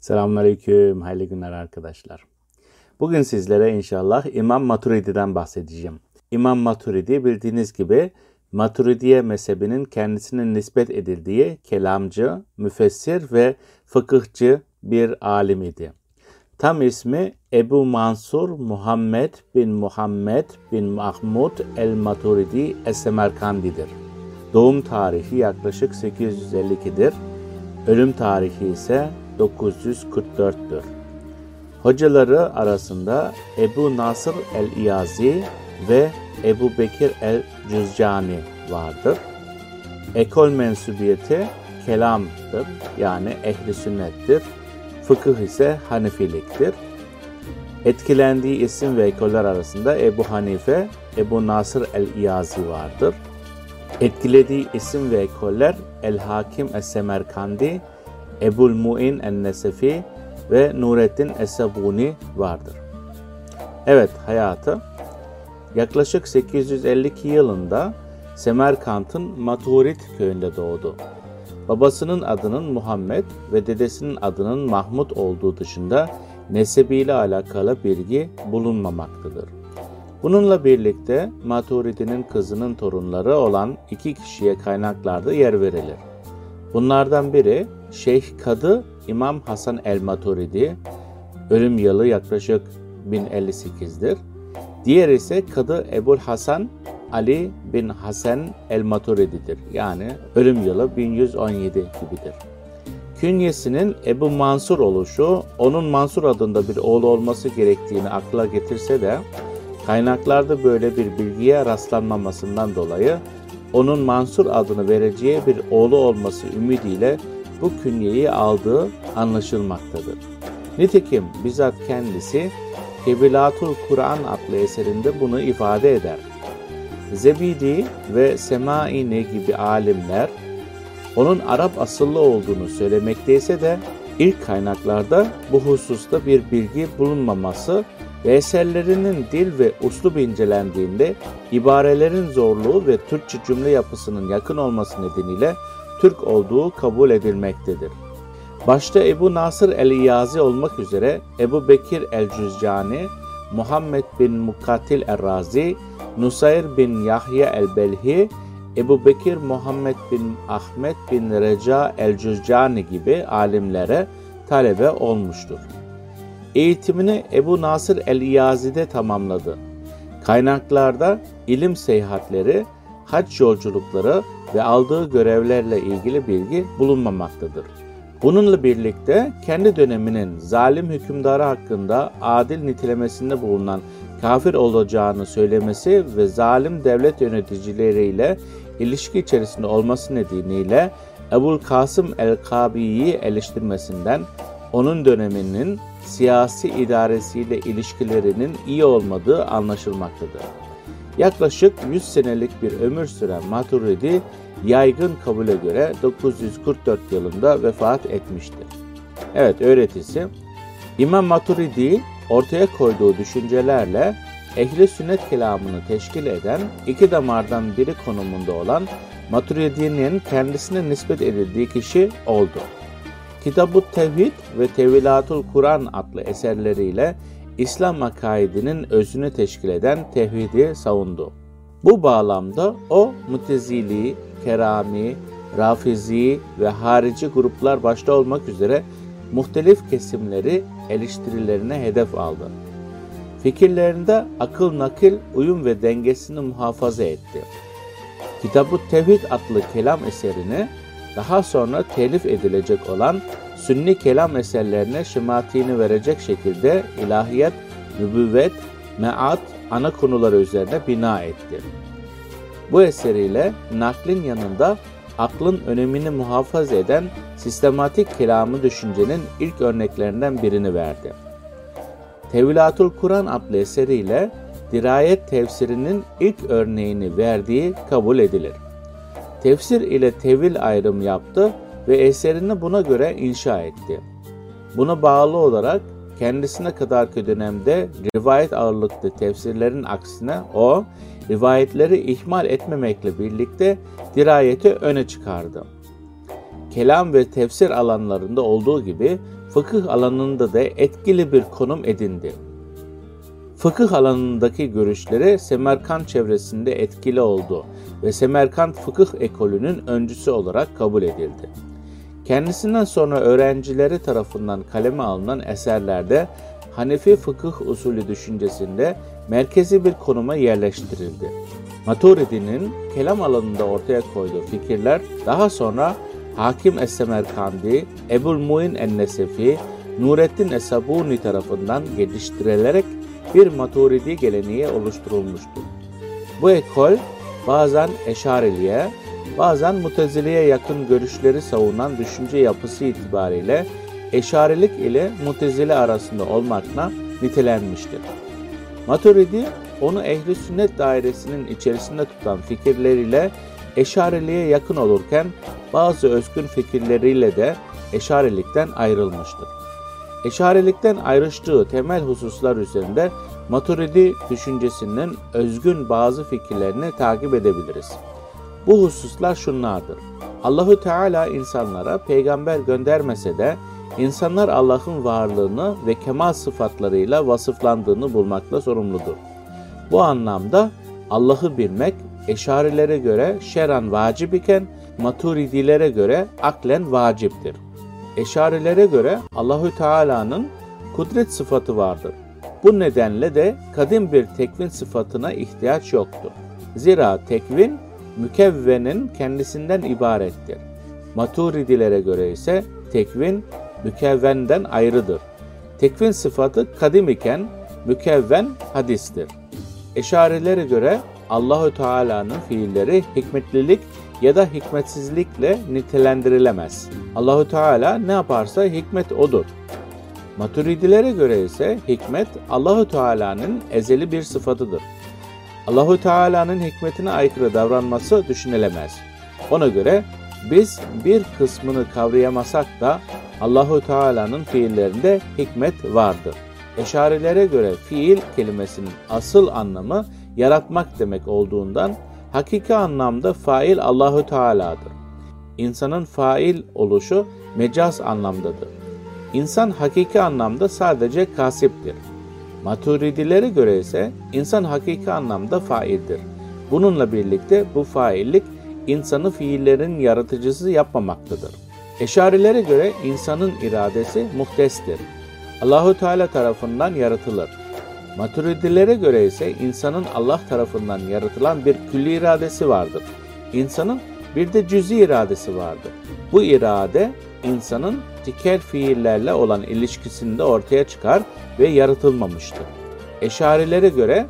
Selamünaleyküm, hayırlı günler arkadaşlar. Bugün sizlere inşallah İmam Maturidi'den bahsedeceğim. İmam Maturidi bildiğiniz gibi Maturidiye mezhebinin kendisine nispet edildiği kelamcı, müfessir ve fıkıhçı bir alim idi. Tam ismi Ebu Mansur Muhammed bin Muhammed bin Mahmud el-Maturidi Es-Semerkandi'dir. Doğum tarihi yaklaşık 852'dir. Ölüm tarihi ise 944'tür. Hocaları arasında Ebu Nasır el-İyazi ve Ebu Bekir el-Cüzcani vardır. Ekol mensubiyeti kelamdır yani ehli sünnettir. Fıkıh ise Hanefiliktir. Etkilendiği isim ve ekoller arasında Ebu Hanife, Ebu Nasır el-İyazi vardır. Etkilediği isim ve ekoller El-Hakim Es-Semerkandi, Ebul Mu'in el-Nesefi ve Nurettin Esebuni vardır. Evet hayatı yaklaşık 852 yılında Semerkant'ın Maturit köyünde doğdu. Babasının adının Muhammed ve dedesinin adının Mahmud olduğu dışında nesebiyle alakalı bilgi bulunmamaktadır. Bununla birlikte Maturidi'nin kızının torunları olan iki kişiye kaynaklarda yer verilir. Bunlardan biri Şeyh Kadı İmam Hasan el-Maturidi, ölüm yılı yaklaşık 1058'dir. Diğer ise Kadı Ebul Hasan Ali bin Hasan el-Maturidi'dir. Yani ölüm yılı 1117 gibidir. Künyesinin Ebu Mansur oluşu, onun Mansur adında bir oğlu olması gerektiğini akla getirse de, kaynaklarda böyle bir bilgiye rastlanmamasından dolayı onun Mansur adını vereceği bir oğlu olması ümidiyle bu künyeyi aldığı anlaşılmaktadır. Nitekim bizzat kendisi Kebilatul Kur'an adlı eserinde bunu ifade eder. Zebidi ve Semaini gibi alimler onun Arap asıllı olduğunu söylemekteyse de ilk kaynaklarda bu hususta bir bilgi bulunmaması ve eserlerinin dil ve uslub incelendiğinde ibarelerin zorluğu ve Türkçe cümle yapısının yakın olması nedeniyle Türk olduğu kabul edilmektedir. Başta Ebu Nasır el-İyazi olmak üzere Ebu Bekir el-Cüzcani, Muhammed bin Mukatil el-Razi, Nusayr bin Yahya el-Belhi, Ebu Bekir Muhammed bin Ahmet bin Reca el-Cüzcani gibi alimlere talebe olmuştur. Eğitimini Ebu Nasır el-İyazi'de tamamladı. Kaynaklarda ilim seyahatleri, hac yolculukları ve aldığı görevlerle ilgili bilgi bulunmamaktadır. Bununla birlikte kendi döneminin zalim hükümdarı hakkında adil nitelemesinde bulunan kafir olacağını söylemesi ve zalim devlet yöneticileriyle ilişki içerisinde olması nedeniyle Ebul Kasım el-Kabi'yi eleştirmesinden onun döneminin siyasi idaresiyle ilişkilerinin iyi olmadığı anlaşılmaktadır. Yaklaşık 100 senelik bir ömür süren Maturidi yaygın kabule göre 944 yılında vefat etmiştir. Evet öğretisi İmam Maturidi ortaya koyduğu düşüncelerle ehli sünnet kelamını teşkil eden iki damardan biri konumunda olan Maturidi'nin kendisine nispet edildiği kişi oldu. Kitab-ı Tevhid ve Tevilatul Kur'an adlı eserleriyle İslam akaidinin özünü teşkil eden tevhidi savundu. Bu bağlamda o Mutezili, Kerami, Rafizi ve harici gruplar başta olmak üzere muhtelif kesimleri eleştirilerine hedef aldı. Fikirlerinde akıl nakil, uyum ve dengesini muhafaza etti. Kitab-ı Tevhid adlı kelam eserini daha sonra telif edilecek olan sünni kelam eserlerine şematini verecek şekilde ilahiyat, nübüvvet, meat ana konuları üzerine bina etti. Bu eseriyle naklin yanında aklın önemini muhafaza eden sistematik kelamı düşüncenin ilk örneklerinden birini verdi. Tevlatul Kur'an adlı eseriyle dirayet tefsirinin ilk örneğini verdiği kabul edilir. Tefsir ile tevil ayrım yaptı ve eserini buna göre inşa etti. Buna bağlı olarak kendisine kadarki dönemde rivayet ağırlıklı tefsirlerin aksine o, rivayetleri ihmal etmemekle birlikte dirayeti öne çıkardı. Kelam ve tefsir alanlarında olduğu gibi fıkıh alanında da etkili bir konum edindi. Fıkıh alanındaki görüşleri Semerkant çevresinde etkili oldu ve Semerkant fıkıh ekolünün öncüsü olarak kabul edildi. Kendisinden sonra öğrencileri tarafından kaleme alınan eserlerde Hanefi fıkıh usulü düşüncesinde merkezi bir konuma yerleştirildi. Maturidi'nin kelam alanında ortaya koyduğu fikirler daha sonra Hakim Es-Semerkandi, Ebul Muin En-Nesefi, Nurettin Esabuni tarafından geliştirilerek bir maturidi geleneği oluşturulmuştur. Bu ekol bazen Eşariliğe, bazen Mutezile'ye yakın görüşleri savunan düşünce yapısı itibariyle Eşarilik ile Mutezile arasında olmakla nitelenmiştir. Maturidi onu ehli sünnet dairesinin içerisinde tutan fikirleriyle Eşariliğe yakın olurken bazı özgün fikirleriyle de Eşarilikten ayrılmıştır. Eşarilikten ayrıştığı temel hususlar üzerinde Maturidi düşüncesinin özgün bazı fikirlerini takip edebiliriz. Bu hususlar şunlardır. Allahü Teala insanlara peygamber göndermese de insanlar Allah'ın varlığını ve kemal sıfatlarıyla vasıflandığını bulmakla sorumludur. Bu anlamda Allah'ı bilmek eşarilere göre şeran vacip iken maturidilere göre aklen vaciptir. Eşarilere göre Allahü Teala'nın kudret sıfatı vardır. Bu nedenle de kadim bir tekvin sıfatına ihtiyaç yoktur. Zira tekvin mükevvenin kendisinden ibarettir. Maturidilere göre ise tekvin mükevvenden ayrıdır. Tekvin sıfatı kadim iken mükevven hadistir. Eşarilere göre Allahü Teala'nın fiilleri hikmetlilik ya da hikmetsizlikle nitelendirilemez. Allahü Teala ne yaparsa hikmet odur. Maturidilere göre ise hikmet Allahü Teala'nın ezeli bir sıfatıdır. Allahü Teala'nın hikmetine aykırı davranması düşünülemez. Ona göre biz bir kısmını kavrayamasak da Allahü Teala'nın fiillerinde hikmet vardır. Eşarilere göre fiil kelimesinin asıl anlamı yaratmak demek olduğundan hakiki anlamda fail Allahü Teala'dır. İnsanın fail oluşu mecaz anlamdadır. İnsan hakiki anlamda sadece kasiptir. Maturidilere göre ise insan hakiki anlamda faildir. Bununla birlikte bu faillik insanı fiillerin yaratıcısı yapmamaktadır. Eşarilere göre insanın iradesi muhtestir. Allahu Teala tarafından yaratılır. Maturidilere göre ise insanın Allah tarafından yaratılan bir külli iradesi vardır. İnsanın bir de cüzi iradesi vardır. Bu irade insanın tikel fiillerle olan ilişkisinde ortaya çıkar ve yaratılmamıştır. Eşarilere göre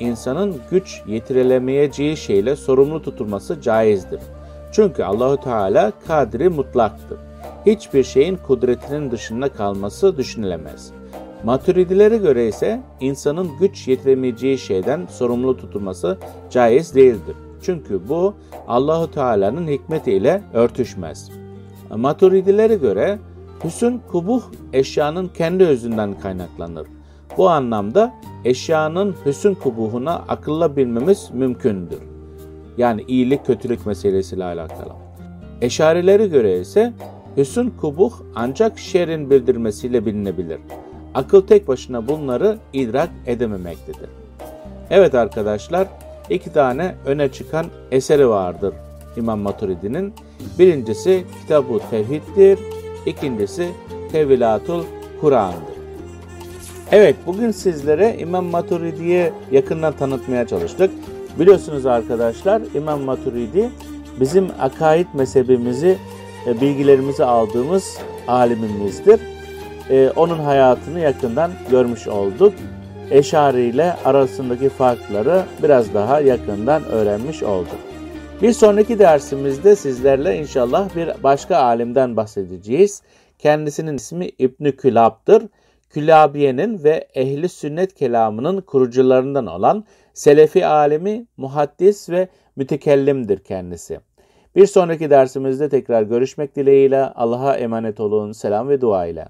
insanın güç yetirilemeyeceği şeyle sorumlu tutulması caizdir. Çünkü Allahu Teala kadri mutlaktır. Hiçbir şeyin kudretinin dışında kalması düşünülemez. Maturidilere göre ise insanın güç yetiremeyeceği şeyden sorumlu tutulması caiz değildir. Çünkü bu Allahu Teala'nın hikmetiyle örtüşmez. Maturidilere göre hüsn kubuh eşyanın kendi özünden kaynaklanır. Bu anlamda eşyanın hüsn kubuhuna akılla bilmemiz mümkündür. Yani iyilik kötülük meselesiyle alakalı. Eşarilere göre ise hüsn kubuh ancak şerin bildirmesiyle bilinebilir. Akıl tek başına bunları idrak edememektedir. Evet arkadaşlar, iki tane öne çıkan eseri vardır İmam Maturidi'nin. Birincisi Kitab-ı Tevhid'dir, ikincisi Tevilatul Kur'an'dır. Evet, bugün sizlere İmam Maturidi'yi yakından tanıtmaya çalıştık. Biliyorsunuz arkadaşlar, İmam Maturidi bizim akaid mezhebimizi, e, bilgilerimizi aldığımız alimimizdir e, onun hayatını yakından görmüş olduk. Eşari ile arasındaki farkları biraz daha yakından öğrenmiş olduk. Bir sonraki dersimizde sizlerle inşallah bir başka alimden bahsedeceğiz. Kendisinin ismi İbn Külab'dır. Külabiye'nin ve ehli sünnet kelamının kurucularından olan Selefi alemi, muhaddis ve mütekellimdir kendisi. Bir sonraki dersimizde tekrar görüşmek dileğiyle Allah'a emanet olun. Selam ve dua ile.